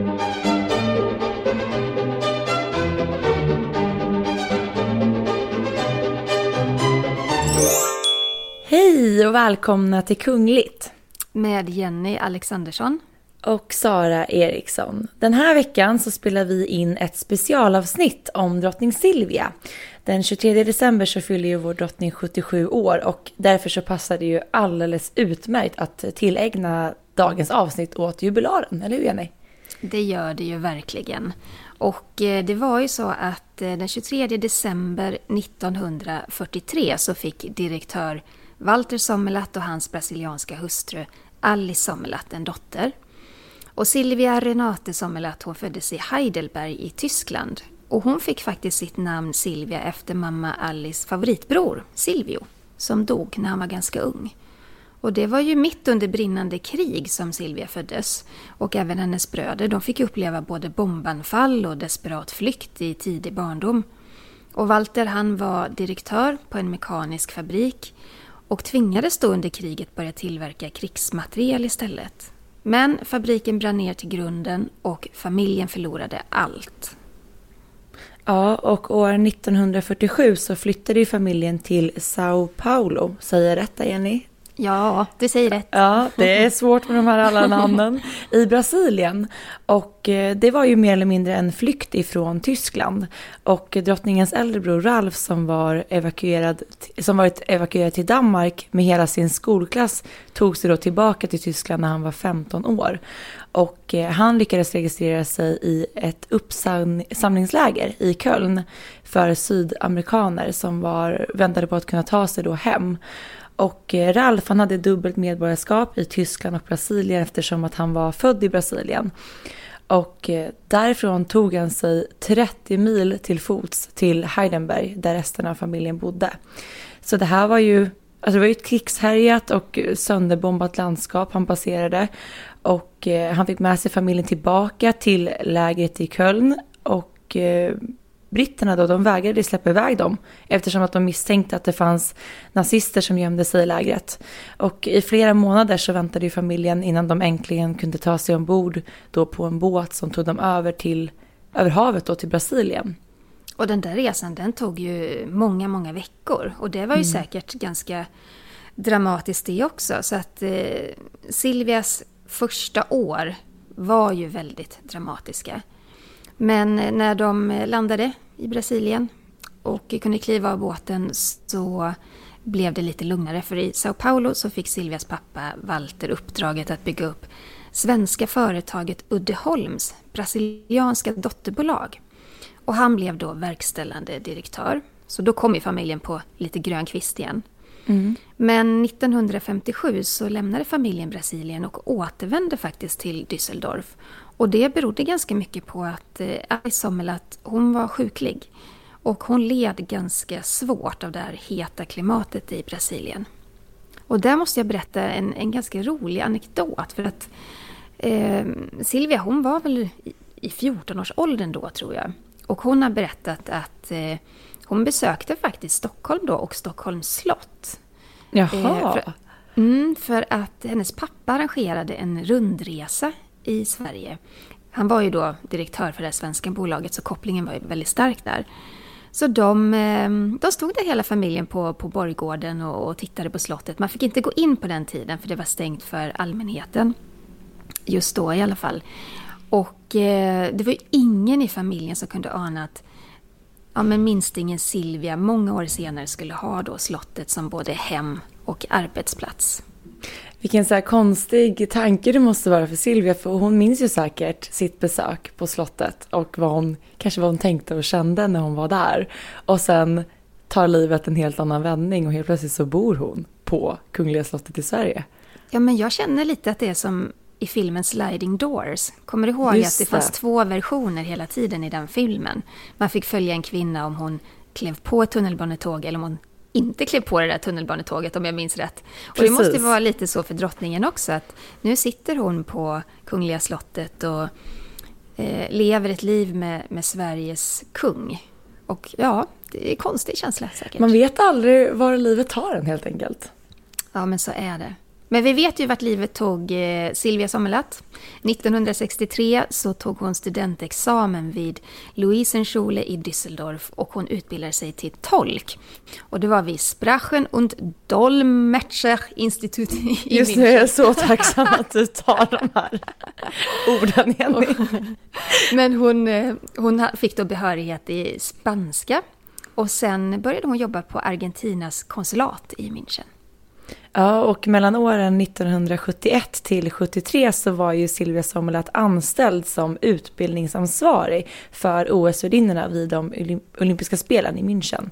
Hej och välkomna till Kungligt. Med Jenny Alexandersson. Och Sara Eriksson. Den här veckan så spelar vi in ett specialavsnitt om drottning Silvia. Den 23 december så fyller ju vår drottning 77 år och därför så passar det ju alldeles utmärkt att tillägna dagens avsnitt åt jubilaren, eller hur Jenny? Det gör det ju verkligen. Och eh, det var ju så att eh, den 23 december 1943 så fick direktör Walter Sommerlath och hans brasilianska hustru Alice Sommerlath en dotter. Och Silvia Renate Sommerlath hon föddes i Heidelberg i Tyskland. Och hon fick faktiskt sitt namn Silvia efter mamma Alice favoritbror Silvio, som dog när han var ganska ung. Och det var ju mitt under brinnande krig som Silvia föddes. Och även hennes bröder, de fick uppleva både bombanfall och desperat flykt i tidig barndom. Och Walter han var direktör på en mekanisk fabrik och tvingades då under kriget börja tillverka krigsmateriel istället. Men fabriken brann ner till grunden och familjen förlorade allt. Ja, och år 1947 så flyttade ju familjen till Sao Paulo. Säger jag rätt Jenny? Ja, du säger rätt. Ja, det är svårt med de här alla namnen. I Brasilien. Och eh, det var ju mer eller mindre en flykt ifrån Tyskland. Och drottningens äldre bror Ralf som var evakuerad, som varit evakuerad till Danmark med hela sin skolklass tog sig då tillbaka till Tyskland när han var 15 år. Och eh, han lyckades registrera sig i ett uppsamlingsläger i Köln för sydamerikaner som var, väntade på att kunna ta sig då hem. Och eh, Ralf han hade dubbelt medborgarskap i Tyskland och Brasilien eftersom att han var född i Brasilien. Och eh, därifrån tog han sig 30 mil till fots till Heidenberg där resten av familjen bodde. Så det här var ju, alltså det var ju ett krigshärjat och eh, sönderbombat landskap han passerade. Och han fick med sig familjen tillbaka till lägret i Köln. Och britterna då, de vägrade släppa iväg dem eftersom att de misstänkte att det fanns nazister som gömde sig i lägret. Och i flera månader så väntade ju familjen innan de äntligen kunde ta sig ombord då på en båt som tog dem över till över havet då till Brasilien. Och den där resan den tog ju många, många veckor och det var ju mm. säkert ganska dramatiskt det också. Så att eh, Silvias första år var ju väldigt dramatiska. Men när de landade i Brasilien och kunde kliva av båten så blev det lite lugnare för i Sao Paulo så fick Silvias pappa Walter uppdraget att bygga upp svenska företaget Uddeholms brasilianska dotterbolag. Och han blev då verkställande direktör. Så då kom ju familjen på lite grön kvist igen. Mm. Men 1957 så lämnade familjen Brasilien och återvände faktiskt till Düsseldorf. Och det berodde ganska mycket på att eh, Alice Sommerlath, hon var sjuklig. Och hon led ganska svårt av det här heta klimatet i Brasilien. Och där måste jag berätta en, en ganska rolig anekdot. För att eh, Silvia hon var väl i, i 14-årsåldern då tror jag. Och hon har berättat att eh, hon besökte faktiskt Stockholm då och Stockholms slott. Jaha. Eh, för, mm, för att hennes pappa arrangerade en rundresa i Sverige. Han var ju då direktör för det svenska bolaget så kopplingen var ju väldigt stark där. Så de, eh, de stod där hela familjen på, på Borggården och, och tittade på slottet. Man fick inte gå in på den tiden för det var stängt för allmänheten. Just då i alla fall. Och eh, det var ju ingen i familjen som kunde ana att ja, men minstingen Silvia många år senare skulle ha då slottet som både hem och arbetsplats. Vilken så konstig tanke det måste vara för Silvia, för hon minns ju säkert sitt besök på slottet och vad hon, kanske vad hon tänkte och kände när hon var där. Och sen tar livet en helt annan vändning och helt plötsligt så bor hon på Kungliga slottet i Sverige. Ja, men jag känner lite att det är som i filmen Sliding Doors. Kommer du ihåg Just att det, det fanns två versioner hela tiden i den filmen? Man fick följa en kvinna om hon klev på ett tunnelbanetåg eller om hon inte klev på det där tunnelbanetåget om jag minns rätt. Och det måste vara lite så för drottningen också att nu sitter hon på Kungliga slottet och eh, lever ett liv med, med Sveriges kung. Och ja, det är en konstig känsla säkert. Man vet aldrig var livet tar en helt enkelt. Ja, men så är det. Men vi vet ju vart livet tog eh, Silvia Sommerlath. 1963 så tog hon studentexamen vid Luisenschule i Düsseldorf och hon utbildade sig till tolk. Och det var vid Sprachen und Dolmetscher-institut i Just det, jag är så tacksam att du tar de här orden, Jenny. Men hon, eh, hon fick då behörighet i spanska och sen började hon jobba på Argentinas konsulat i München. Ja, och mellan åren 1971 till 73 så var ju Silvia Sommerlath anställd som utbildningsansvarig för OS-värdinnorna vid de olympiska spelen i München.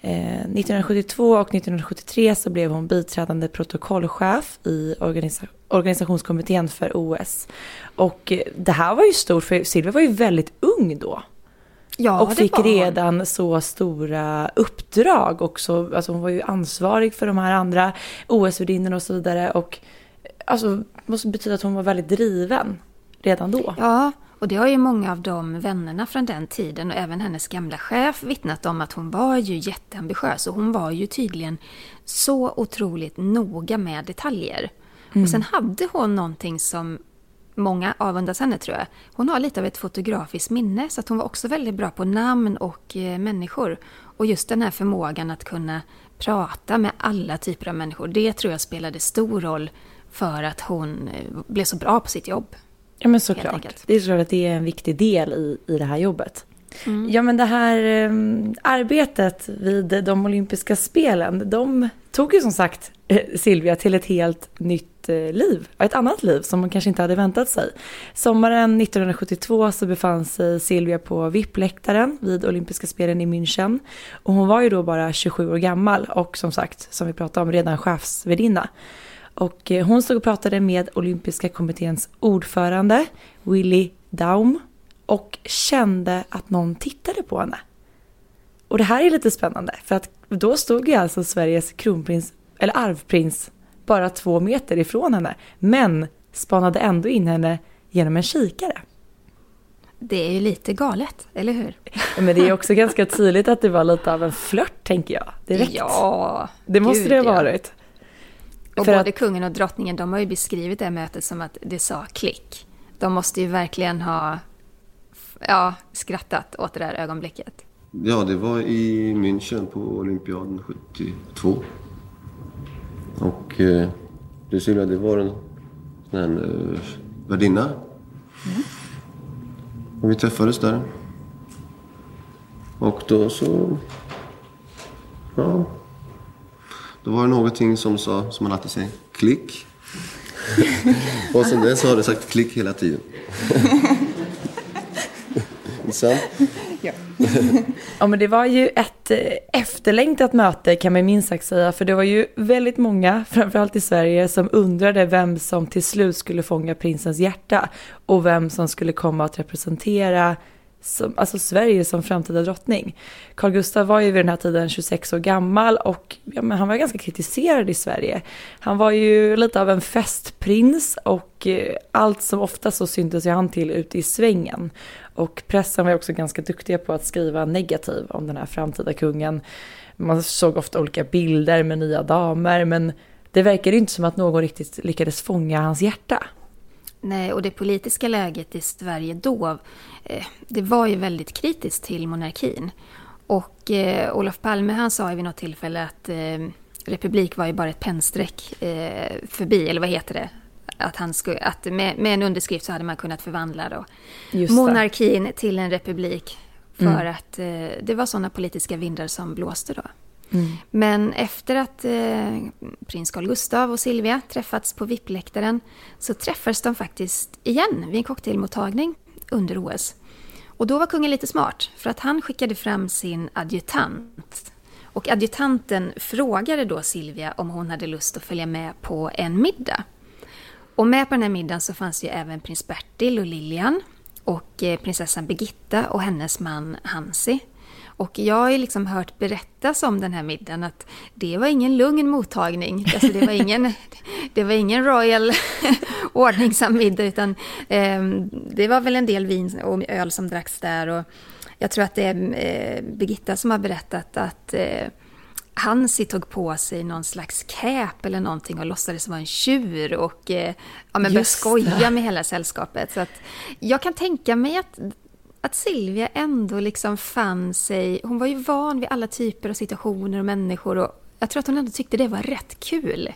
Eh, 1972 och 1973 så blev hon biträdande protokollchef i organisa organisationskommittén för OS. Och eh, det här var ju stort, för Silvia var ju väldigt ung då. Ja, och fick redan så stora uppdrag också. Alltså hon var ju ansvarig för de här andra OS-värdinnorna och så vidare. Och alltså måste betyda att hon var väldigt driven redan då. Ja, och det har ju många av de vännerna från den tiden och även hennes gamla chef vittnat om att hon var ju jätteambitiös och hon var ju tydligen så otroligt noga med detaljer. Mm. Och sen hade hon någonting som många avundas henne tror jag. Hon har lite av ett fotografiskt minne så att hon var också väldigt bra på namn och eh, människor. Och just den här förmågan att kunna prata med alla typer av människor, det tror jag spelade stor roll för att hon eh, blev så bra på sitt jobb. Ja men såklart. Det är klart att det är en viktig del i, i det här jobbet. Mm. Ja men det här eh, arbetet vid de olympiska spelen, de tog ju som sagt eh, Silvia till ett helt nytt eh, liv, ett annat liv som hon kanske inte hade väntat sig. Sommaren 1972 så befann sig Silvia på VIP-läktaren vid olympiska spelen i München. Och hon var ju då bara 27 år gammal och som sagt, som vi pratade om, redan chefsvärdinna. Och eh, hon stod och pratade med olympiska kommitténs ordförande Willy Daum och kände att någon tittade på henne. Och det här är lite spännande för att då stod ju alltså Sveriges kronprins, eller arvprins, bara två meter ifrån henne. Men spanade ändå in henne genom en kikare. Det är ju lite galet, eller hur? Men det är också ganska tydligt att det var lite av en flört, tänker jag. Direkt. Ja, Det måste gud, det ha varit. Ja. Och både att... kungen och drottningen, de har ju beskrivit det här mötet som att det sa klick. De måste ju verkligen ha ja, skrattat åt det där ögonblicket. Ja, det var i München på olympiaden 72. Och eh, det Sylvia, det var en sån här eh, värdinna. Mm. Och vi träffades där. Och då så... Ja. Då var det någonting som sa, som man alltid säger, klick. och sen dess har det sagt klick hela tiden. sant? ja. ja, men det var ju ett eh, efterlängtat möte kan man minst sagt säga, för det var ju väldigt många, framförallt i Sverige, som undrade vem som till slut skulle fånga prinsens hjärta och vem som skulle komma att representera som, alltså Sverige som framtida drottning. Carl Gustaf var ju vid den här tiden 26 år gammal och ja, men han var ganska kritiserad i Sverige. Han var ju lite av en festprins och eh, allt som ofta så syntes ju han till ute i svängen. Och pressen var ju också ganska duktiga på att skriva negativ om den här framtida kungen. Man såg ofta olika bilder med nya damer men det verkade inte som att någon riktigt lyckades fånga hans hjärta. Nej, och det politiska läget i Sverige då, eh, det var ju väldigt kritiskt till monarkin. Och eh, Olof Palme han sa ju vid något tillfälle att eh, republik var ju bara ett pennstreck eh, förbi, eller vad heter det? Att, han skulle, att med, med en underskrift så hade man kunnat förvandla då monarkin till en republik. För mm. att eh, det var sådana politiska vindar som blåste då. Mm. Men efter att eh, prins Carl Gustav och Silvia träffats på VIP-läktaren så träffades de faktiskt igen vid en cocktailmottagning under OS. Och då var kungen lite smart, för att han skickade fram sin adjutant. Och adjutanten frågade då Silvia om hon hade lust att följa med på en middag. Och med på den här middagen så fanns ju även prins Bertil och Lilian och eh, prinsessan Birgitta och hennes man Hansi. Och jag har ju liksom hört berättas om den här middagen att det var ingen lugn mottagning. Alltså det, var ingen, det var ingen royal ordningsam middag utan eh, det var väl en del vin och öl som dracks där. Och jag tror att det är eh, Birgitta som har berättat att eh, Hansi tog på sig någon slags cap eller någonting och låtsades vara en tjur och eh, ja, men började skoja med hela sällskapet. Så att jag kan tänka mig att, att Silvia ändå liksom fann sig... Hon var ju van vid alla typer av situationer och människor och jag tror att hon ändå tyckte det var rätt kul.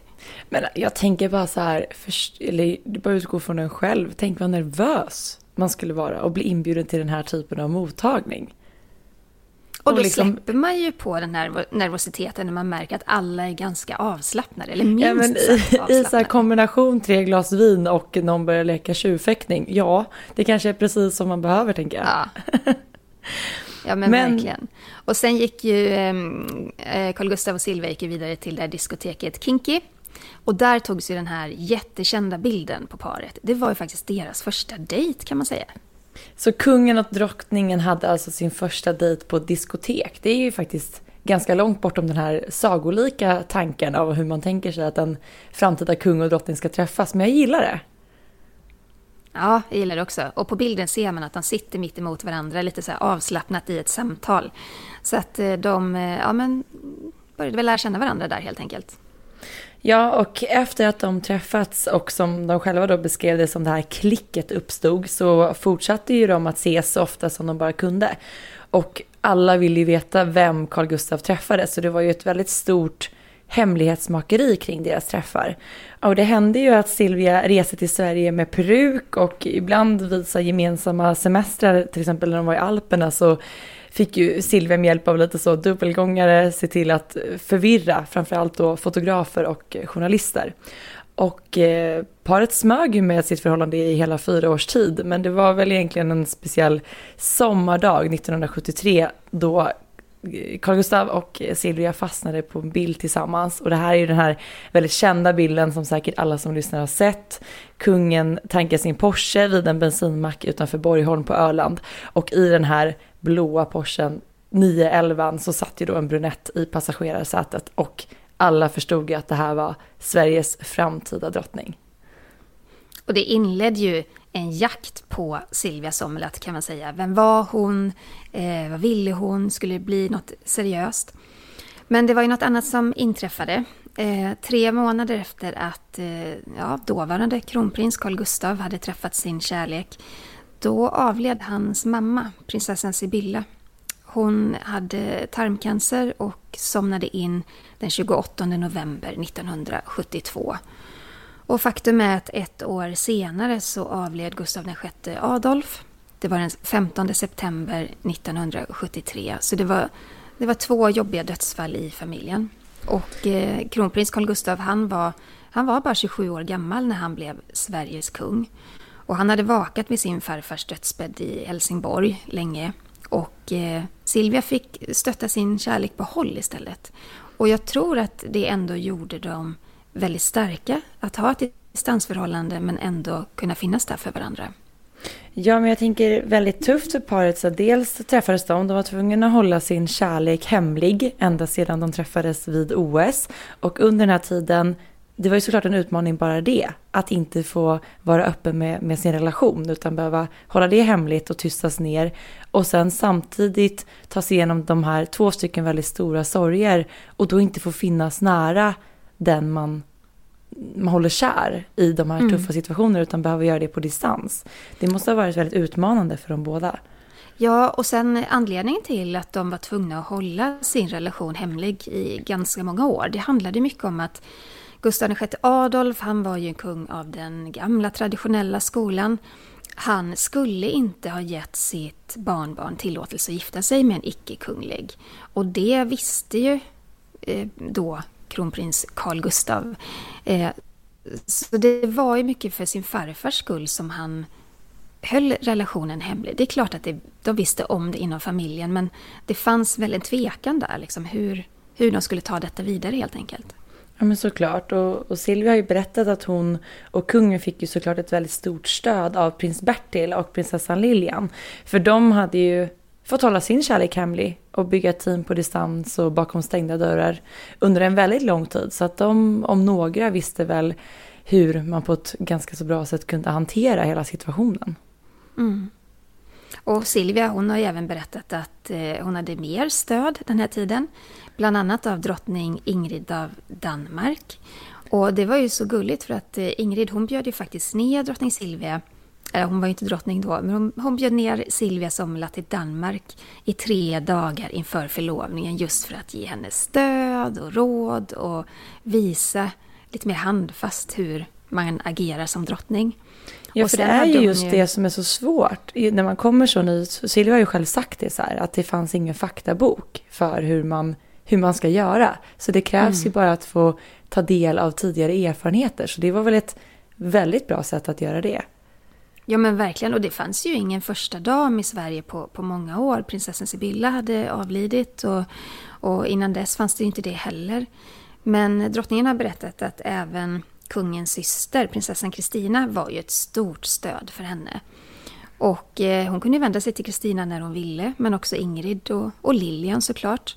Men jag tänker bara så här, först, eller du bara utgå från en själv. Tänk vad nervös man skulle vara och bli inbjuden till den här typen av mottagning. Och då liksom... släpper man ju på den här nervositeten när man märker att alla är ganska avslappnade, eller minst ja, men i, I så här kombination tre glas vin och någon börjar leka tjurfäktning, ja, det kanske är precis som man behöver tänker jag. Ja, ja men, men... verkligen. Och sen gick ju ehm, eh, Carl Gustaf och Silvia gick vidare till det här diskoteket Kinky. Och där togs ju den här jättekända bilden på paret. Det var ju faktiskt deras första dejt kan man säga. Så kungen och drottningen hade alltså sin första dejt på ett diskotek. Det är ju faktiskt ganska långt bortom den här sagolika tanken av hur man tänker sig att en framtida kung och drottning ska träffas. Men jag gillar det. Ja, jag gillar det också. Och på bilden ser man att de sitter mitt emot varandra, lite så avslappnat i ett samtal. Så att eh, de eh, ja, men, började väl lära känna varandra där helt enkelt. Ja, och efter att de träffats och som de själva då beskrev det som det här klicket uppstod så fortsatte ju de att ses så ofta som de bara kunde. Och alla ville ju veta vem Carl Gustaf träffade så det var ju ett väldigt stort hemlighetsmakeri kring deras träffar. Och det hände ju att Silvia reste till Sverige med peruk och ibland vid gemensamma semestrar, till exempel när de var i Alperna, så fick ju Silvia med hjälp av lite så dubbelgångare se till att förvirra framförallt då fotografer och journalister. Och eh, paret smög ju med sitt förhållande i hela fyra års tid, men det var väl egentligen en speciell sommardag 1973 då Carl Gustav och Silvia fastnade på en bild tillsammans. Och det här är ju den här väldigt kända bilden som säkert alla som lyssnar har sett. Kungen tankar sin Porsche vid en bensinmack utanför Borgholm på Öland. Och i den här blåa Porschen 911 så satt ju då en brunett i passagerarsätet och alla förstod ju att det här var Sveriges framtida drottning. Och det inledde ju en jakt på Silvia Sommerlath kan man säga. Vem var hon? Eh, vad ville hon? Skulle det bli något seriöst? Men det var ju något annat som inträffade. Eh, tre månader efter att eh, ja, dåvarande kronprins Carl Gustav hade träffat sin kärlek då avled hans mamma, prinsessan Sibylla. Hon hade tarmcancer och somnade in den 28 november 1972. Och faktum är att ett år senare så avled Gustav VI Adolf. Det var den 15 september 1973. Så det var, det var två jobbiga dödsfall i familjen. Och eh, kronprins Carl Gustav han var, han var bara 27 år gammal när han blev Sveriges kung. Och han hade vakat vid sin farfars dödsbädd i Helsingborg länge. Och eh, Silvia fick stötta sin kärlek på håll istället. Och jag tror att det ändå gjorde dem väldigt starka att ha ett distansförhållande men ändå kunna finnas där för varandra. Ja, men jag tänker väldigt tufft för paret. Så dels träffades de, de var tvungna att hålla sin kärlek hemlig ända sedan de träffades vid OS. Och under den här tiden det var ju såklart en utmaning bara det. Att inte få vara öppen med, med sin relation utan behöva hålla det hemligt och tystas ner. Och sen samtidigt ta sig igenom de här två stycken väldigt stora sorger och då inte få finnas nära den man, man håller kär i de här mm. tuffa situationerna utan behöver göra det på distans. Det måste ha varit väldigt utmanande för dem båda. Ja, och sen anledningen till att de var tvungna att hålla sin relation hemlig i ganska många år, det handlade mycket om att Gustav VI Adolf, han var ju en kung av den gamla traditionella skolan. Han skulle inte ha gett sitt barnbarn tillåtelse att gifta sig med en icke-kunglig. Och det visste ju eh, då kronprins Carl Gustav. Eh, så det var ju mycket för sin farfars skull som han höll relationen hemlig. Det är klart att det, de visste om det inom familjen men det fanns väl en tvekan där, liksom, hur, hur de skulle ta detta vidare helt enkelt. Ja men såklart. Och, och Silvia har ju berättat att hon och kungen fick ju såklart ett väldigt stort stöd av prins Bertil och prinsessan Lilian. För de hade ju fått hålla sin kärlek hemlig och bygga ett team på distans och bakom stängda dörrar under en väldigt lång tid. Så att de om några visste väl hur man på ett ganska så bra sätt kunde hantera hela situationen. Mm. Och Silvia hon har ju även berättat att eh, hon hade mer stöd den här tiden. Bland annat av drottning Ingrid av Danmark. Och det var ju så gulligt för att eh, Ingrid hon bjöd ju faktiskt ner drottning Silvia eller hon var ju inte drottning då, men hon, hon bjöd ner Silvia Sommerla till Danmark i tre dagar inför förlovningen just för att ge henne stöd och råd och visa lite mer handfast hur man agerar som drottning. Ja, för det är ju just ju... det som är så svårt. När man kommer så ny, Silvia har ju själv sagt det så här, att det fanns ingen faktabok för hur man, hur man ska göra. Så det krävs mm. ju bara att få ta del av tidigare erfarenheter. Så det var väl ett väldigt bra sätt att göra det. Ja men verkligen, och det fanns ju ingen första dam i Sverige på, på många år. Prinsessan Sibylla hade avlidit och, och innan dess fanns det ju inte det heller. Men drottningen har berättat att även kungens syster, prinsessan Kristina, var ju ett stort stöd för henne. Och eh, hon kunde vända sig till Kristina när hon ville, men också Ingrid och, och Lilian såklart.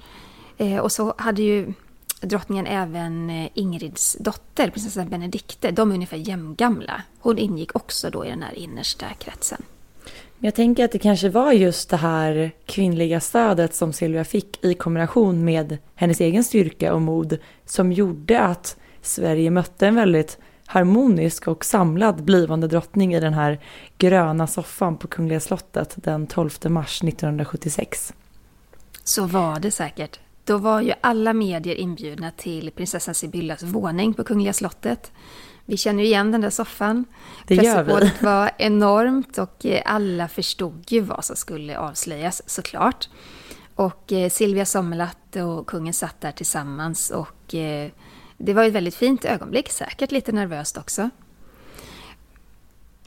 Eh, och så hade ju drottningen även eh, Ingrids dotter, prinsessan Benedikte. De är ungefär jämngamla. Hon ingick också då i den här innersta kretsen. Jag tänker att det kanske var just det här kvinnliga stödet som Silvia fick i kombination med hennes egen styrka och mod som gjorde att Sverige mötte en väldigt harmonisk och samlad blivande drottning i den här gröna soffan på Kungliga slottet den 12 mars 1976. Så var det säkert. Då var ju alla medier inbjudna till prinsessan Sibyllas våning på Kungliga slottet. Vi känner ju igen den där soffan. Det gör vi. var enormt och eh, alla förstod ju vad som skulle avslöjas såklart. Och eh, Silvia Sommerlath och kungen satt där tillsammans och eh, det var ett väldigt fint ögonblick, säkert lite nervöst också. Men,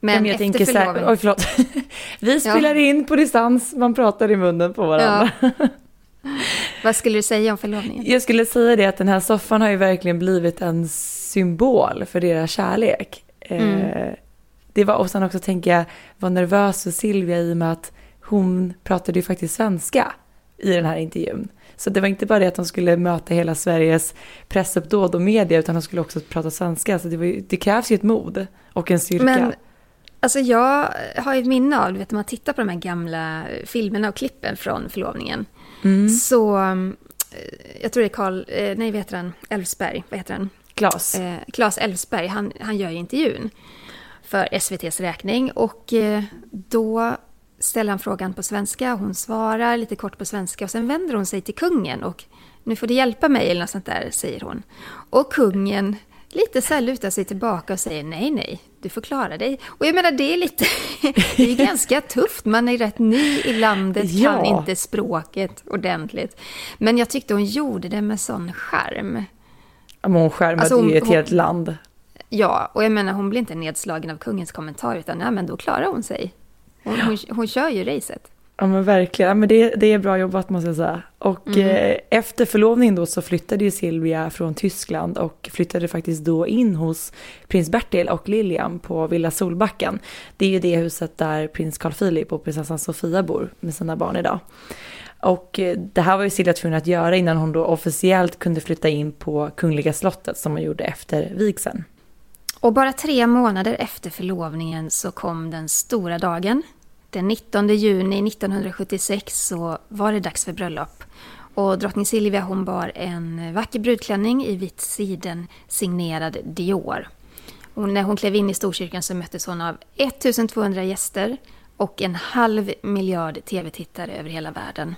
Men jag efter tänker förlovningen... Oj, förlåt. Vi spelar ja. in på distans, man pratar i munnen på varandra. Ja. Vad skulle du säga om förlovningen? Jag skulle säga det att den här soffan har ju verkligen blivit en symbol för deras kärlek. Mm. Eh, det var, och sen också tänker jag, var nervös för Silvia i och med att hon pratade ju faktiskt svenska i den här intervjun. Så det var inte bara det att hon skulle möta hela Sveriges pressuppdåd och media utan hon skulle också prata svenska. Så det, var, det krävs ju ett mod och en styrka. Men, alltså jag har ju ett minne av, du vet när man tittar på de här gamla filmerna och klippen från förlovningen. Mm. Så, eh, jag tror det är Karl, eh, nej vad heter han, Elfsberg, vad heter han? Klas. Eh, Klas Elfsberg, han, han gör ju intervjun för SVTs räkning och eh, då ställer han frågan på svenska, hon svarar lite kort på svenska och sen vänder hon sig till kungen och nu får du hjälpa mig eller något sånt där, säger hon. Och kungen lite så här lutar sig tillbaka och säger nej, nej, du får klara dig. Och jag menar, det är lite, det är ganska tufft. Man är rätt ny i landet, ja. kan inte språket ordentligt. Men jag tyckte hon gjorde det med sån charm. Men hon skärmade alltså hon, ju ett hon, helt land. Ja, och jag menar, hon blir inte nedslagen av kungens kommentar, utan ja, men då klarar hon sig. Hon, hon, hon kör ju racet. Ja men verkligen, ja, men det, det är bra jobbat måste jag säga. Och mm. eh, efter förlovningen då så flyttade ju Silvia från Tyskland och flyttade faktiskt då in hos prins Bertil och Lilian på Villa Solbacken. Det är ju det huset där prins Carl Philip och prinsessan Sofia bor med sina barn idag. Och eh, det här var ju Silvia tvungen att göra innan hon då officiellt kunde flytta in på Kungliga slottet som hon gjorde efter vigseln. Och bara tre månader efter förlovningen så kom den stora dagen den 19 juni 1976 så var det dags för bröllop. Och drottning Silvia hon bar en vacker brudklänning i vitt siden signerad Dior. Och när hon klev in i Storkyrkan så möttes hon av 1200 gäster och en halv miljard tv-tittare över hela världen.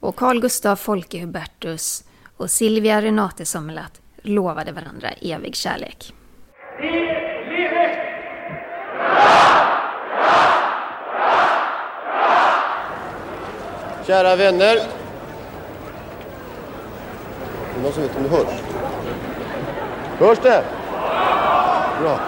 Och Carl Gustaf Folke Hubertus och Silvia Renate Sommerlath lovade varandra evig kärlek. Kära vänner. Är det någon som vet om det hörs? Hörs det? Bra.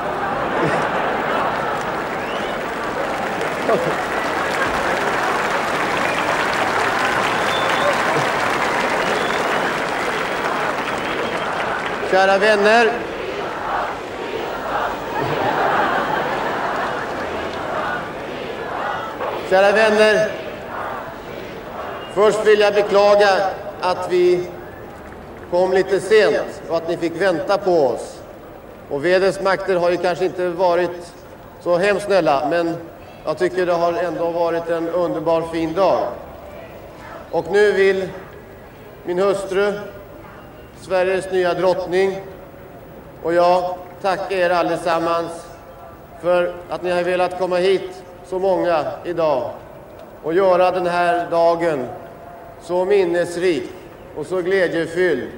Kära vänner. Kära vänner. Först vill jag beklaga att vi kom lite sent och att ni fick vänta på oss. Och vädrets makter har ju kanske inte varit så hemskt snälla, men Jag tycker det har ändå varit en underbar fin dag. Och nu vill min hustru, Sveriges nya drottning och jag tacka er allesammans för att ni har velat komma hit så många idag och göra den här dagen så minnesrik och så glädjefylld.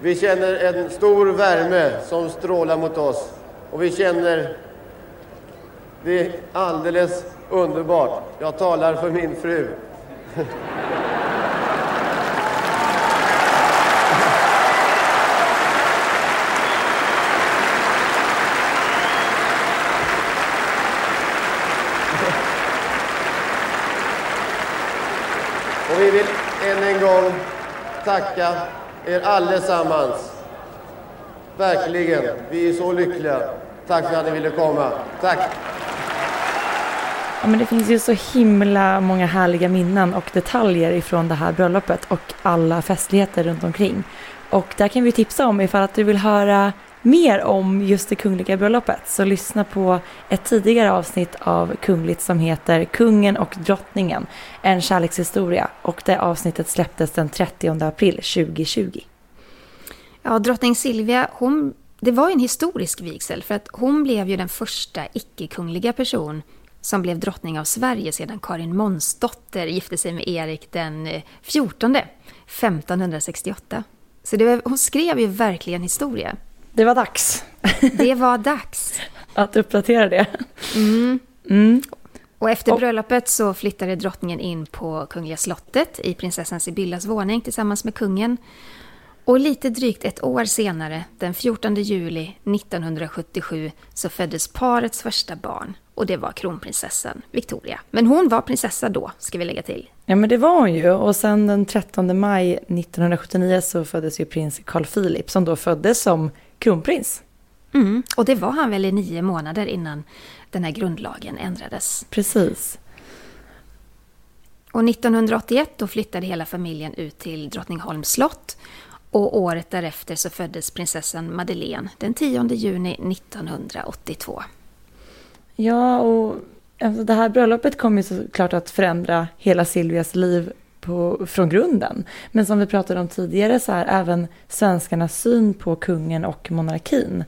Vi känner en stor värme som strålar mot oss och vi känner det är alldeles underbart. Jag talar för min fru. Och vi vill än en gång tacka er allesammans. Verkligen. Vi är så lyckliga. Tack för att ni ville komma. Tack. Ja, men det finns ju så himla många härliga minnen och detaljer ifrån det här bröllopet och alla festligheter runt omkring. Och där kan vi tipsa om ifall att du vill höra mer om just det kungliga bröllopet så lyssna på ett tidigare avsnitt av Kungligt som heter Kungen och drottningen, en kärlekshistoria och det avsnittet släpptes den 30 april 2020. Ja, drottning Silvia, hon, det var en historisk vigsel för att hon blev ju den första icke-kungliga person som blev drottning av Sverige sedan Karin Månsdotter gifte sig med Erik den 14 1568. Så det var, hon skrev ju verkligen historia. Det var dags. Det var dags. att uppdatera det. Mm. Mm. Och efter bröllopet så flyttade drottningen in på Kungliga slottet i prinsessan Sibyllas våning tillsammans med kungen. Och lite drygt ett år senare, den 14 juli 1977, så föddes parets första barn. Och det var kronprinsessan Victoria. Men hon var prinsessa då, ska vi lägga till. Ja men det var hon ju. Och sen den 13 maj 1979 så föddes ju prins Carl Philip som då föddes som kronprins. Mm, och det var han väl i nio månader innan den här grundlagen ändrades. Precis. Och 1981 då flyttade hela familjen ut till Drottningholms slott. Och året därefter så föddes prinsessan Madeleine den 10 juni 1982. Ja, och alltså det här bröllopet kommer ju såklart att förändra hela Silvias liv på, från grunden. Men som vi pratade om tidigare så är även svenskarnas syn på kungen och monarkin.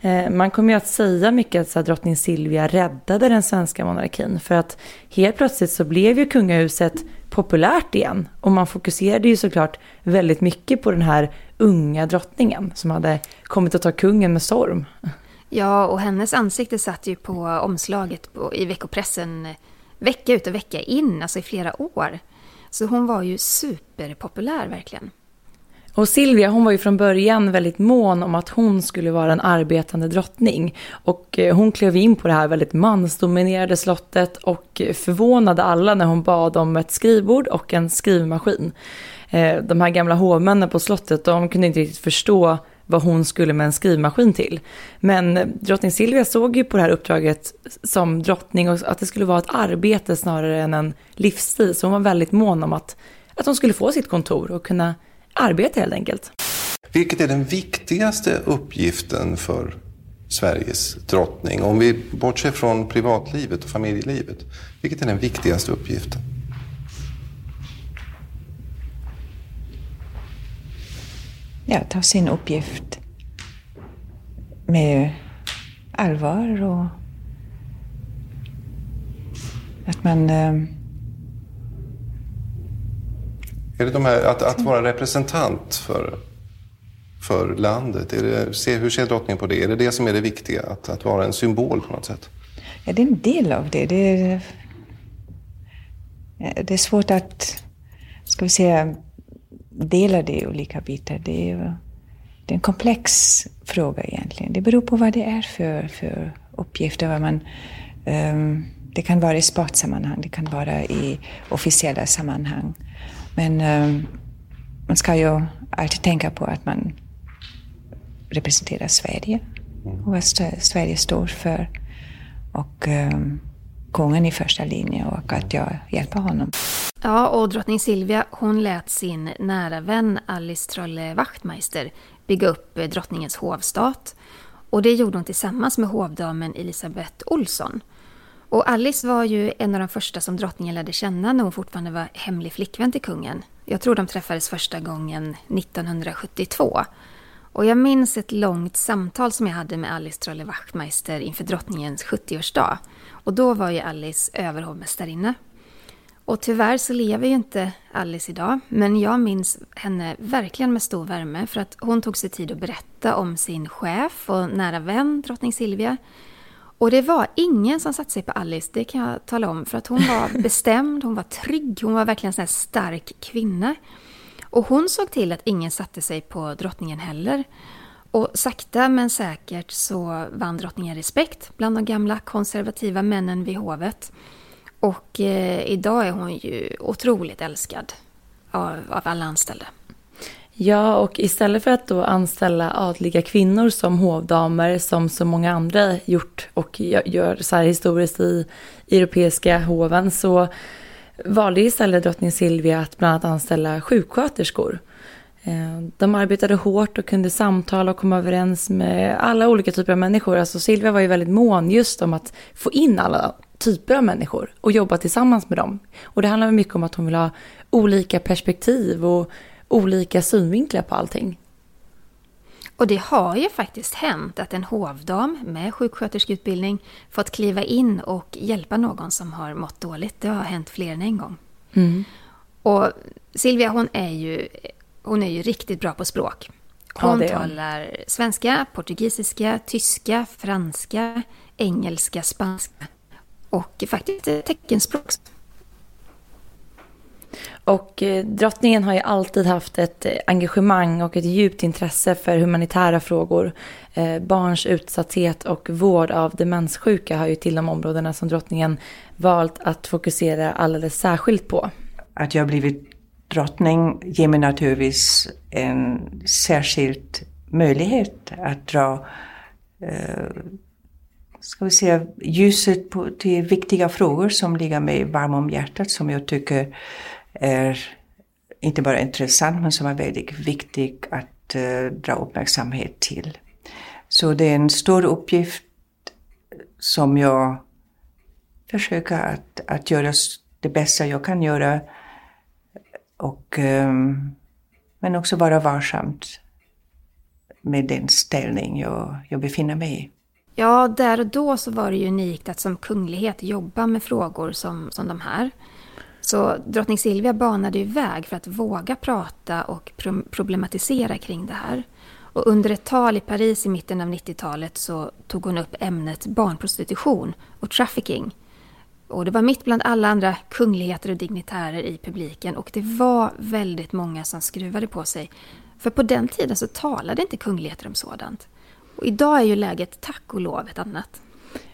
Eh, man kommer ju att säga mycket att så här, drottning Silvia räddade den svenska monarkin för att helt plötsligt så blev ju kungahuset populärt igen och man fokuserade ju såklart väldigt mycket på den här unga drottningen som hade kommit att ta kungen med storm. Ja, och hennes ansikte satt ju på omslaget på, i veckopressen eh, vecka ut och vecka in, alltså i flera år. Så hon var ju superpopulär verkligen. Och Silvia hon var ju från början väldigt mån om att hon skulle vara en arbetande drottning. Och eh, hon klev in på det här väldigt mansdominerade slottet och förvånade alla när hon bad om ett skrivbord och en skrivmaskin. Eh, de här gamla hovmännen på slottet de kunde inte riktigt förstå vad hon skulle med en skrivmaskin till. Men drottning Silvia såg ju på det här uppdraget som drottning och att det skulle vara ett arbete snarare än en livsstil. Så hon var väldigt mån om att, att hon skulle få sitt kontor och kunna arbeta helt enkelt. Vilket är den viktigaste uppgiften för Sveriges drottning? Om vi bortser från privatlivet och familjelivet. Vilket är den viktigaste uppgiften? Ja, ta sin uppgift med allvar och att man... Eh, är det de här, att, att vara representant för, för landet? Är det, se, hur ser drottningen på det? Är det det som är det viktiga? Att, att vara en symbol på något sätt? Ja, det är en del av det. Det är, det är svårt att, ska vi säga, Delade i olika bitar. Det är, det är en komplex fråga egentligen. Det beror på vad det är för, för uppgifter. Vad man, um, det kan vara i sportsammanhang, det kan vara i officiella sammanhang. Men um, man ska ju alltid tänka på att man representerar Sverige och vad Sverige står för. Och um, kungen i första linjen och att jag hjälper honom. Ja, och drottning Silvia hon lät sin nära vän Alice Trolle Wachtmeister bygga upp eh, drottningens hovstat. Och det gjorde hon tillsammans med hovdamen Elisabeth Olsson. Och Alice var ju en av de första som drottningen lärde känna när hon fortfarande var hemlig flickvän till kungen. Jag tror de träffades första gången 1972. Och jag minns ett långt samtal som jag hade med Alice Trolle Wachtmeister inför drottningens 70-årsdag. Och då var ju Alice överhovmästarinna. Och tyvärr så lever ju inte Alice idag, men jag minns henne verkligen med stor värme för att hon tog sig tid att berätta om sin chef och nära vän, drottning Silvia. Och det var ingen som satte sig på Alice, det kan jag tala om, för att hon var bestämd, hon var trygg, hon var verkligen en stark kvinna. Och hon såg till att ingen satte sig på drottningen heller. Och sakta men säkert så vann drottningen respekt bland de gamla konservativa männen vid hovet. Och eh, idag är hon ju otroligt älskad av, av alla anställda. Ja, och istället för att då anställa adliga kvinnor som hovdamer, som så många andra gjort och gör så här historiskt i europeiska hoven, så valde istället drottning Silvia att bland annat anställa sjuksköterskor. Eh, de arbetade hårt och kunde samtala och komma överens med alla olika typer av människor. Alltså Silvia var ju väldigt mån just om att få in alla typer av människor och jobba tillsammans med dem. Och det handlar mycket om att hon vill ha olika perspektiv och olika synvinklar på allting. Och det har ju faktiskt hänt att en hovdam med sjuksköterskeutbildning fått kliva in och hjälpa någon som har mått dåligt. Det har hänt fler än en gång. Mm. Och Silvia hon är, ju, hon är ju riktigt bra på språk. Hon ja, talar svenska, portugisiska, tyska, franska, engelska, spanska och faktiskt teckenspråk. Och eh, drottningen har ju alltid haft ett eh, engagemang och ett djupt intresse för humanitära frågor. Eh, barns utsatthet och vård av demenssjuka hör ju till de områdena som drottningen valt att fokusera alldeles särskilt på. Att jag blivit drottning ger mig naturligtvis en särskild möjlighet att dra eh, ska vi säga, ljuset på, till viktiga frågor som ligger mig varm om hjärtat som jag tycker är inte bara intressant men som är väldigt viktig att eh, dra uppmärksamhet till. Så det är en stor uppgift som jag försöker att, att göra det bästa jag kan göra. Och, ehm, men också vara varsamt med den ställning jag, jag befinner mig i. Ja, där och då så var det ju unikt att som kunglighet jobba med frågor som, som de här. Så drottning Silvia banade ju väg för att våga prata och problematisera kring det här. Och under ett tal i Paris i mitten av 90-talet så tog hon upp ämnet barnprostitution och trafficking. Och det var mitt bland alla andra kungligheter och dignitärer i publiken och det var väldigt många som skruvade på sig. För på den tiden så talade inte kungligheter om sådant. Och idag är ju läget tack och lov ett annat.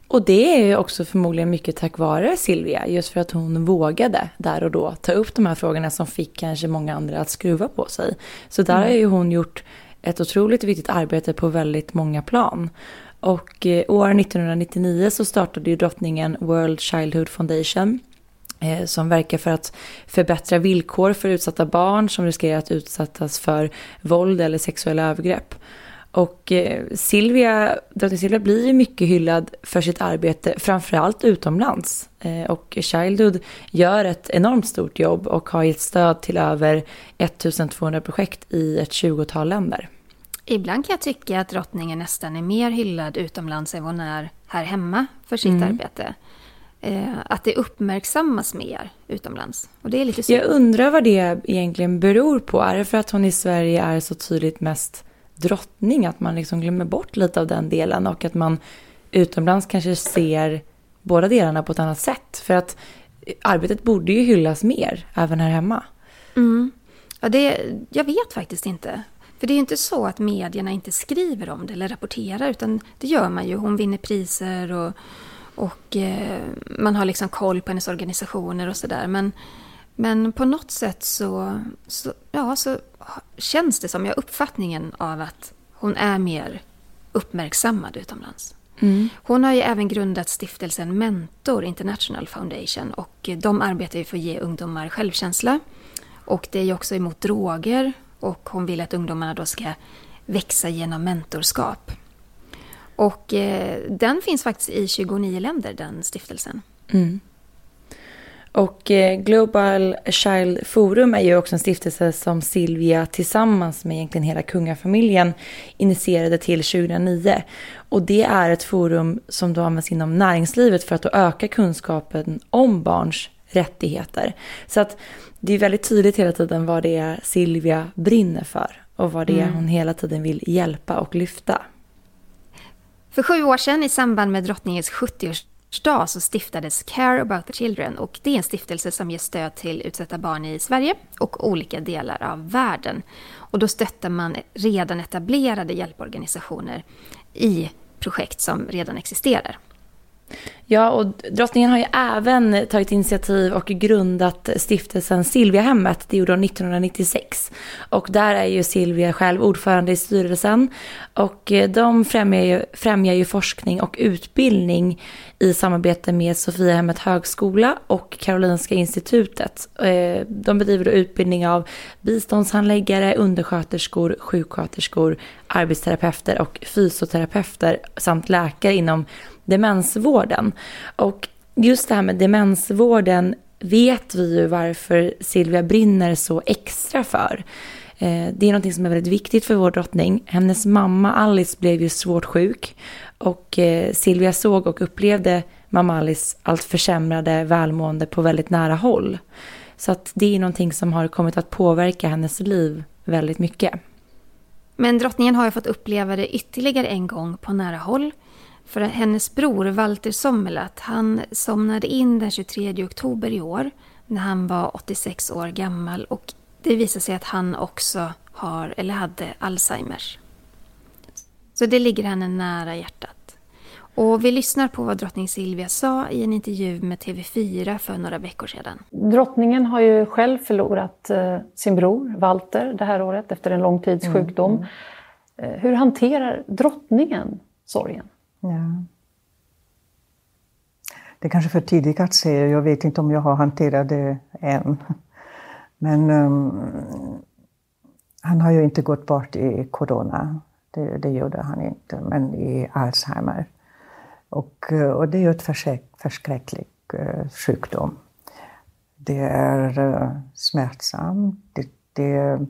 Och det är ju också förmodligen mycket tack vare Silvia, just för att hon vågade där och då ta upp de här frågorna som fick kanske många andra att skruva på sig. Så där mm. har ju hon gjort ett otroligt viktigt arbete på väldigt många plan. Och eh, år 1999 så startade ju drottningen World Childhood Foundation eh, som verkar för att förbättra villkor för utsatta barn som riskerar att utsättas för våld eller sexuella övergrepp. Och eh, Silvia, drottning Silvia blir ju mycket hyllad för sitt arbete, framförallt utomlands. Och Childhood gör ett enormt stort jobb och har gett stöd till över 1200 projekt i ett 20-tal länder. Ibland kan jag tycka att drottningen nästan är mer hyllad utomlands än hon är här hemma för sitt mm. arbete. Eh, att det uppmärksammas mer utomlands. Och det är lite synd. Jag undrar vad det egentligen beror på. Är det för att hon i Sverige är så tydligt mest drottning, att man liksom glömmer bort lite av den delen och att man utomlands kanske ser båda delarna på ett annat sätt. För att arbetet borde ju hyllas mer, även här hemma. Mm. Ja, det, jag vet faktiskt inte. För det är ju inte så att medierna inte skriver om det eller rapporterar, utan det gör man ju. Hon vinner priser och, och eh, man har liksom koll på hennes organisationer och sådär. Men, men på något sätt så, så, ja, så känns det som, jag har uppfattningen av att hon är mer uppmärksammad utomlands. Mm. Hon har ju även grundat stiftelsen Mentor International Foundation och de arbetar ju för att ge ungdomar självkänsla. Och det är ju också emot droger och hon vill att ungdomarna då ska växa genom mentorskap. Och eh, den finns faktiskt i 29 länder, den stiftelsen. Mm. Och eh, Global Child Forum är ju också en stiftelse som Silvia tillsammans med egentligen hela kungafamiljen initierade till 2009. Och det är ett forum som då används inom näringslivet för att då öka kunskapen om barns rättigheter. Så att det är väldigt tydligt hela tiden vad det är Silvia brinner för och vad det är mm. hon hela tiden vill hjälpa och lyfta. För sju år sedan i samband med drottningens 70-årsdag så stiftades Care about the Children och det är en stiftelse som ger stöd till utsatta barn i Sverige och olika delar av världen. Och då stöttar man redan etablerade hjälporganisationer i projekt som redan existerar. Ja, och drottningen har ju även tagit initiativ och grundat stiftelsen Silviahemmet. Det gjorde hon 1996. Och där är ju Silvia själv ordförande i styrelsen. Och eh, de främjar ju, främjar ju forskning och utbildning i samarbete med Sofiahemmet högskola och Karolinska institutet. Eh, de bedriver då utbildning av biståndshandläggare, undersköterskor, sjuksköterskor, arbetsterapeuter och fysioterapeuter samt läkare inom demensvården. Och just det här med demensvården vet vi ju varför Silvia brinner så extra för. Eh, det är något som är väldigt viktigt för vår drottning. Hennes mamma Alice blev ju svårt sjuk och eh, Silvia såg och upplevde mamma Alice allt försämrade välmående på väldigt nära håll. Så att det är någonting som har kommit att påverka hennes liv väldigt mycket. Men drottningen har ju fått uppleva det ytterligare en gång på nära håll för hennes bror Walter Sommerlath, han somnade in den 23 oktober i år när han var 86 år gammal och det visade sig att han också har, eller hade, Alzheimers. Så det ligger henne nära hjärtat. Och vi lyssnar på vad drottning Silvia sa i en intervju med TV4 för några veckor sedan. Drottningen har ju själv förlorat eh, sin bror Walter det här året efter en lång tids mm, sjukdom. Mm. Eh, hur hanterar drottningen sorgen? Ja. Det är kanske för tidigt att säga, jag vet inte om jag har hanterat det än. Men um, han har ju inte gått bort i corona, det, det gjorde han inte, men i Alzheimer. Och, eh, och det är ju ett förskräcklig uh, sjukdom. Det är uh, smärtsamt, det, det, uh,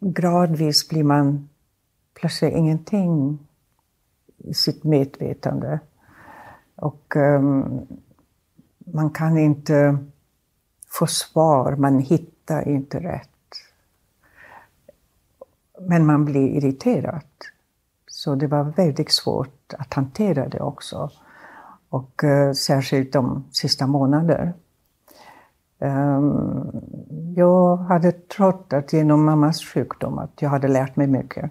gradvis blir man plötsligt ingenting i sitt medvetande. Och um, man kan inte få svar, man hittar inte rätt. Men man blir irriterad. Så det var väldigt svårt att hantera det också. Och uh, särskilt de sista månaderna. Um, ehm, jag hade trott att genom mammas sjukdom att jag hade lärt mig mycket.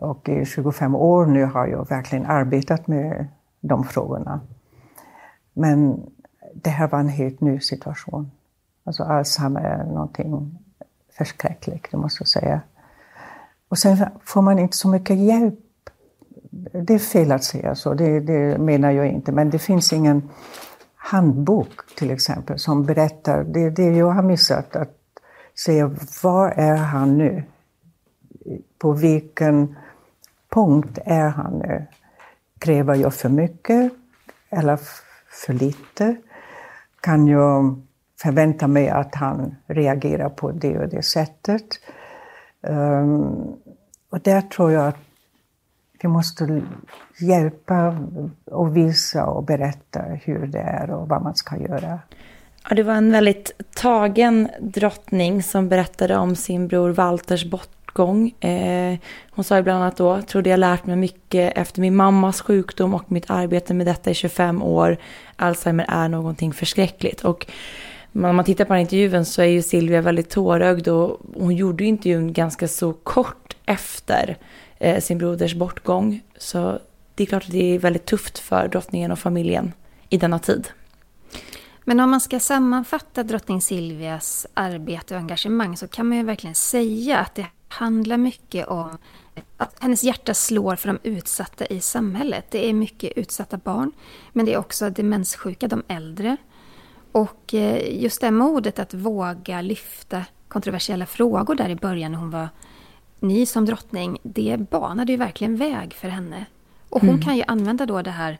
Och i 25 år nu har jag verkligen arbetat med de frågorna. Men det här var en helt ny situation. Alltså Alzheimer är någonting förskräckligt, det måste jag säga. Och sen får man inte så mycket hjälp. Det är fel att säga så, det, det menar jag inte. Men det finns ingen handbok till exempel som berättar, det det jag har missat, att säga var är han nu? På vilken punkt är han nu? Kräver jag för mycket eller för lite? Kan jag förvänta mig att han reagerar på det och det sättet? Um, och där tror jag att vi måste hjälpa och visa och berätta hur det är och vad man ska göra. Ja, det var en väldigt tagen drottning som berättade om sin bror Walters bot bortgång. Eh, hon sa ibland att då trodde jag lärt mig mycket efter min mammas sjukdom och mitt arbete med detta i 25 år. Alzheimer är någonting förskräckligt. Och när man tittar på den intervjun så är ju Silvia väldigt tårögd och hon gjorde ju intervjun ganska så kort efter eh, sin broders bortgång. Så det är klart att det är väldigt tufft för drottningen och familjen i denna tid. Men om man ska sammanfatta drottning Silvias arbete och engagemang så kan man ju verkligen säga att det handlar mycket om att hennes hjärta slår för de utsatta i samhället. Det är mycket utsatta barn, men det är också demenssjuka, de äldre. Och eh, just det modet att våga lyfta kontroversiella frågor där i början när hon var ny som drottning, det banade ju verkligen väg för henne. Och hon mm. kan ju använda då det här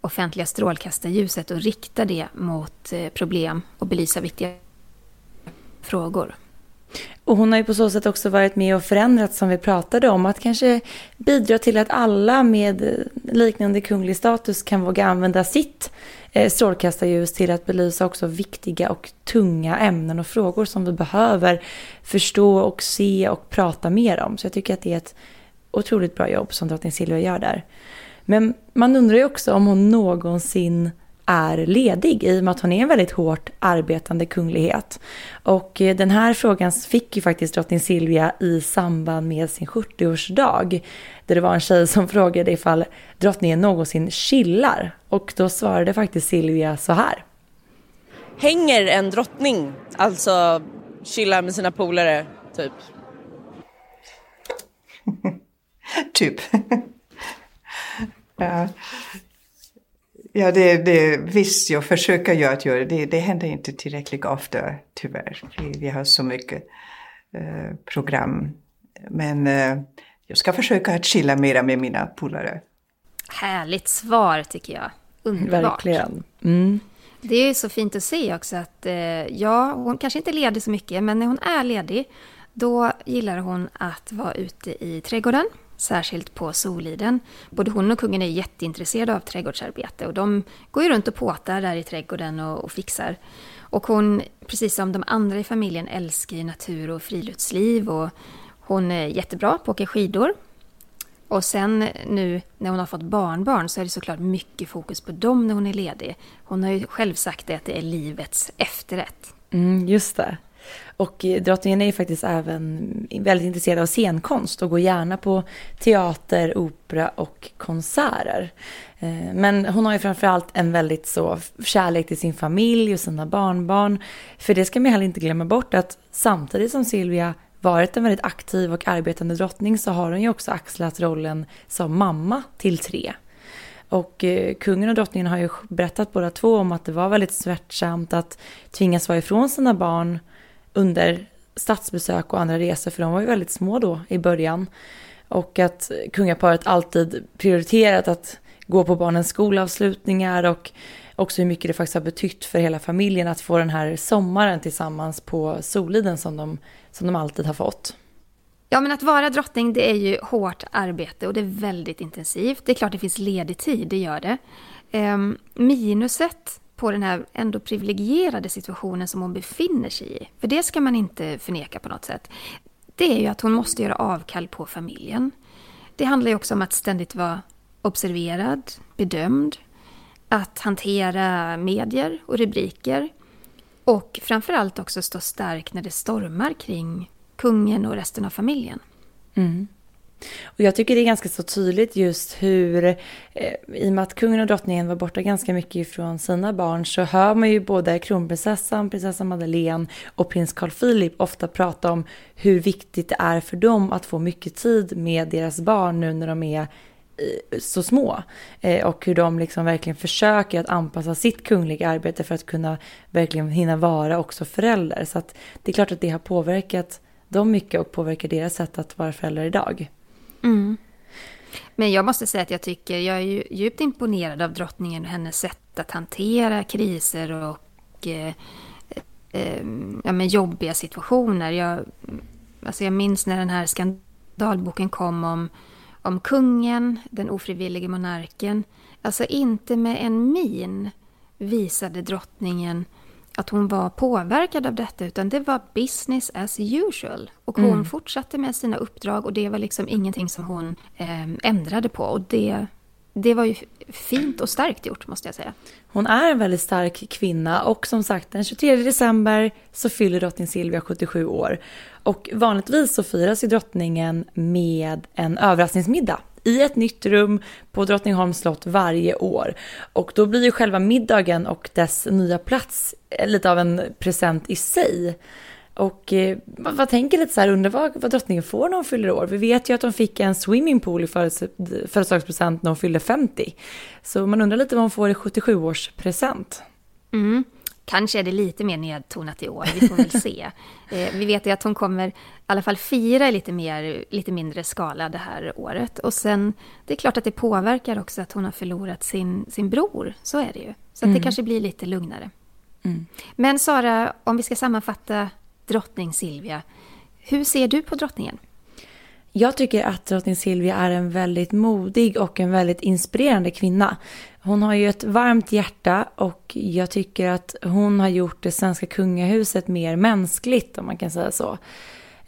offentliga strålkastarljuset och rikta det mot eh, problem och belysa viktiga frågor. Och hon har ju på så sätt också varit med och förändrat som vi pratade om. Att kanske bidra till att alla med liknande kunglig status kan våga använda sitt eh, strålkastarljus till att belysa också viktiga och tunga ämnen och frågor som vi behöver förstå och se och prata mer om. Så jag tycker att det är ett otroligt bra jobb som drottning Silvia gör där. Men man undrar ju också om hon någonsin är ledig i och med att hon är en väldigt hårt arbetande kunglighet. Och eh, den här frågan fick ju faktiskt drottning Silvia i samband med sin 70-årsdag. Där det var en tjej som frågade ifall drottningen någonsin chillar. Och då svarade faktiskt Silvia så här. Hänger en drottning, alltså chillar med sina polare, typ? typ. ja. Ja, det, det, visst, jag försöker ju att göra det. Det händer inte tillräckligt ofta, tyvärr. Vi, vi har så mycket eh, program. Men eh, jag ska försöka att chilla mera med mina polare. Härligt svar, tycker jag. Underbart. Verkligen. Mm. Det är så fint att se också att, eh, ja, hon kanske inte är ledig så mycket, men när hon är ledig, då gillar hon att vara ute i trädgården särskilt på Soliden. Både hon och kungen är jätteintresserade av trädgårdsarbete och de går ju runt och påtar där i trädgården och, och fixar. Och hon, precis som de andra i familjen, älskar ju natur och friluftsliv och hon är jättebra på att åka skidor. Och sen nu när hon har fått barnbarn så är det såklart mycket fokus på dem när hon är ledig. Hon har ju själv sagt det att det är livets efterrätt. Mm, just det. Och eh, drottningen är ju faktiskt även väldigt intresserad av scenkonst och går gärna på teater, opera och konserter. Eh, men hon har ju framförallt en väldigt så kärlek till sin familj och sina barnbarn. För det ska man heller inte glömma bort att samtidigt som Silvia varit en väldigt aktiv och arbetande drottning så har hon ju också axlat rollen som mamma till tre. Och eh, kungen och drottningen har ju berättat båda två om att det var väldigt smärtsamt att tvingas vara ifrån sina barn under statsbesök och andra resor, för de var ju väldigt små då i början. Och att kungaparet alltid prioriterat att gå på barnens skolavslutningar och också hur mycket det faktiskt har betytt för hela familjen att få den här sommaren tillsammans på Soliden som de, som de alltid har fått. Ja, men att vara drottning det är ju hårt arbete och det är väldigt intensivt. Det är klart det finns ledig tid, det gör det. Um, minuset på den här ändå privilegierade situationen som hon befinner sig i, för det ska man inte förneka på något sätt, det är ju att hon måste göra avkall på familjen. Det handlar ju också om att ständigt vara observerad, bedömd, att hantera medier och rubriker och framförallt också stå stark när det stormar kring kungen och resten av familjen. Mm. Och jag tycker det är ganska så tydligt just hur, eh, i och med att kungen och drottningen var borta ganska mycket ifrån sina barn, så hör man ju både kronprinsessan, prinsessan Madeleine och prins Carl Philip ofta prata om hur viktigt det är för dem att få mycket tid med deras barn nu när de är eh, så små. Eh, och hur de liksom verkligen försöker att anpassa sitt kungliga arbete för att kunna verkligen hinna vara också förälder. Så att det är klart att det har påverkat dem mycket och påverkar deras sätt att vara föräldrar idag. Mm. Men jag måste säga att jag tycker, jag är djupt imponerad av drottningen och hennes sätt att hantera kriser och eh, eh, ja, men jobbiga situationer. Jag, alltså jag minns när den här skandalboken kom om, om kungen, den ofrivillige monarken. Alltså inte med en min visade drottningen att hon var påverkad av detta, utan det var business as usual. Och hon mm. fortsatte med sina uppdrag och det var liksom ingenting som hon eh, ändrade på. Och det, det var ju fint och starkt gjort, måste jag säga. Hon är en väldigt stark kvinna och som sagt den 23 december så fyller drottning Silvia 77 år. Och vanligtvis så firas ju drottningen med en överraskningsmiddag i ett nytt rum på Drottningholms slott varje år. Och då blir ju själva middagen och dess nya plats eh, lite av en present i sig. Och eh, vad tänker lite så här, undrar vad, vad drottningen får när hon fyller år? Vi vet ju att hon fick en swimmingpool i födelsedagspresent när hon fyllde 50. Så man undrar lite vad hon får i 77-årspresent. Mm. Kanske är det lite mer nedtonat i år, vi får väl se. Eh, vi vet ju att hon kommer i alla fall fira i lite, mer, lite mindre skala det här året. Och sen, det är klart att det påverkar också att hon har förlorat sin, sin bror, så är det ju. Så mm. det kanske blir lite lugnare. Mm. Men Sara, om vi ska sammanfatta drottning Silvia, hur ser du på drottningen? Jag tycker att drottning Silvia är en väldigt modig och en väldigt inspirerande kvinna. Hon har ju ett varmt hjärta och jag tycker att hon har gjort det svenska kungahuset mer mänskligt om man kan säga så.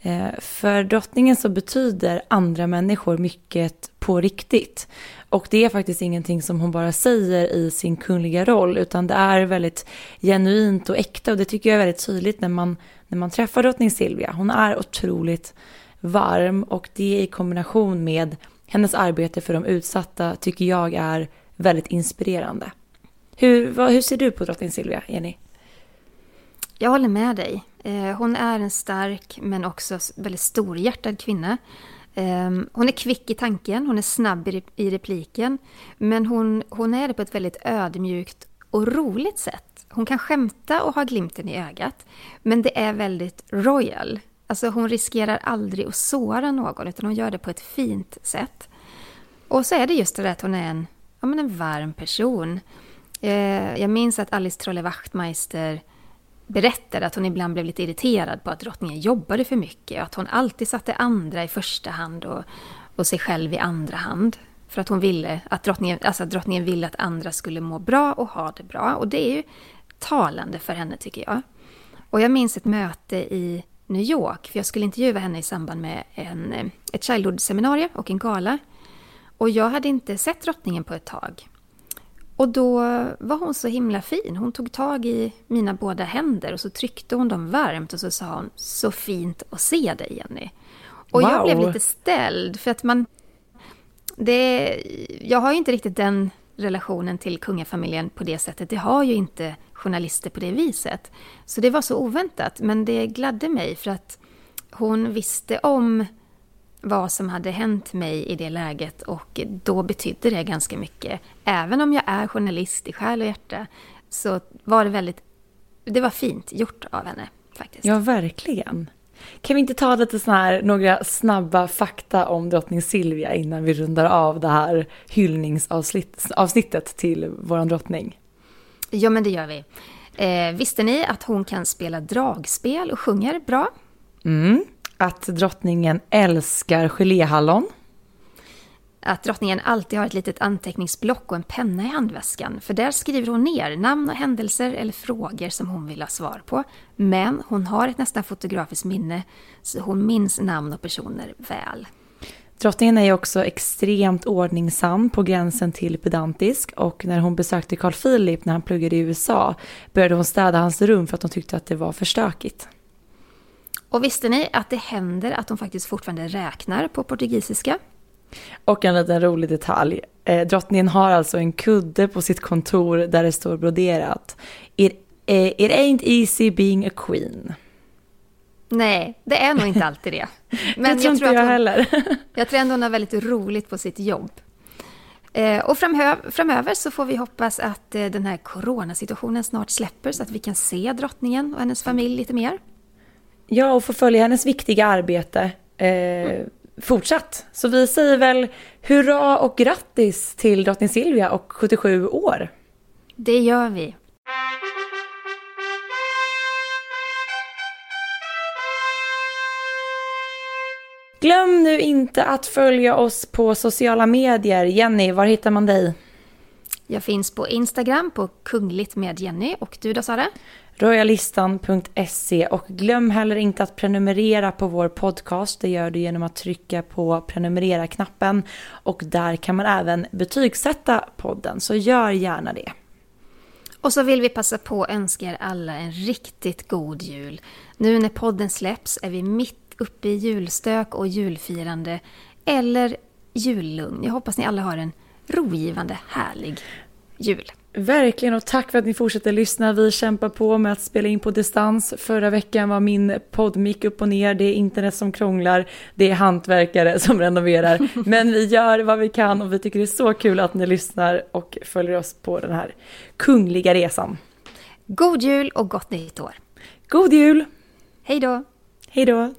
Eh, för drottningen så betyder andra människor mycket på riktigt. Och det är faktiskt ingenting som hon bara säger i sin kungliga roll utan det är väldigt genuint och äkta och det tycker jag är väldigt tydligt när man, när man träffar drottning Silvia. Hon är otroligt varm och det i kombination med hennes arbete för de utsatta tycker jag är väldigt inspirerande. Hur, vad, hur ser du på drottning Silvia, Jenny? Jag håller med dig. Eh, hon är en stark men också väldigt storhjärtad kvinna. Ehm, hon är kvick i tanken, hon är snabb i repliken. Men hon, hon är det på ett väldigt ödmjukt och roligt sätt. Hon kan skämta och ha glimten i ögat. Men det är väldigt royal. Alltså hon riskerar aldrig att såra någon utan hon gör det på ett fint sätt. Och så är det just det där att hon är en, ja, men en varm person. Eh, jag minns att Alice Trolle Wachtmeister berättade att hon ibland blev lite irriterad på att drottningen jobbade för mycket och att hon alltid satte andra i första hand och, och sig själv i andra hand. För att hon ville att drottningen, alltså att drottningen ville att andra skulle må bra och ha det bra. Och det är ju talande för henne tycker jag. Och jag minns ett möte i New York, för jag skulle intervjua henne i samband med en, eh, ett Childhood-seminarium och en gala. Och jag hade inte sett drottningen på ett tag. Och då var hon så himla fin. Hon tog tag i mina båda händer och så tryckte hon dem varmt och så sa hon Så fint att se dig Jenny. Och wow. jag blev lite ställd för att man... Det, jag har ju inte riktigt den relationen till kungafamiljen på det sättet. Det har ju inte journalister på det viset. Så det var så oväntat, men det gladde mig för att hon visste om vad som hade hänt mig i det läget och då betydde det ganska mycket. Även om jag är journalist i själ och hjärta så var det väldigt, det var fint gjort av henne faktiskt. Ja, verkligen. Kan vi inte ta lite sån här, några snabba fakta om drottning Silvia innan vi rundar av det här hyllningsavsnittet till våran drottning? Ja, men det gör vi. Eh, visste ni att hon kan spela dragspel och sjunger bra? Mm. Att drottningen älskar geléhallon. Att drottningen alltid har ett litet anteckningsblock och en penna i handväskan. För där skriver hon ner namn och händelser eller frågor som hon vill ha svar på. Men hon har ett nästan fotografiskt minne, så hon minns namn och personer väl. Drottningen är ju också extremt ordningsam på gränsen till pedantisk och när hon besökte Carl Philip när han pluggade i USA började hon städa hans rum för att hon tyckte att det var för stökigt. Och visste ni att det händer att hon faktiskt fortfarande räknar på portugisiska? Och en liten rolig detalj. Eh, drottningen har alltså en kudde på sitt kontor där det står broderat. It, eh, it ain't easy being a queen. Nej, det är nog inte alltid det. Men det tror jag inte jag hon, heller. jag tror ändå hon har väldigt roligt på sitt jobb. Eh, och framöver, framöver så får vi hoppas att eh, den här coronasituationen snart släpper så att vi kan se drottningen och hennes familj lite mer. Ja, och få följa hennes viktiga arbete eh, mm. Fortsatt. Så vi säger väl hurra och grattis till drottning Silvia och 77 år. Det gör vi. Glöm nu inte att följa oss på sociala medier. Jenny, var hittar man dig? Jag finns på Instagram på Kungligt med Jenny. Och du då Sara? Royalistan.se och glöm heller inte att prenumerera på vår podcast. Det gör du genom att trycka på prenumerera-knappen och där kan man även betygsätta podden, så gör gärna det. Och så vill vi passa på att önska er alla en riktigt god jul. Nu när podden släpps är vi mitt uppe i julstök och julfirande eller jullugn. Jag hoppas ni alla har en rogivande, härlig jul. Verkligen och tack för att ni fortsätter lyssna. Vi kämpar på med att spela in på distans. Förra veckan var min poddmick upp och ner. Det är internet som krånglar. Det är hantverkare som renoverar. Men vi gör vad vi kan och vi tycker det är så kul att ni lyssnar och följer oss på den här kungliga resan. God jul och gott nytt år! God jul! Hej då! Hej då!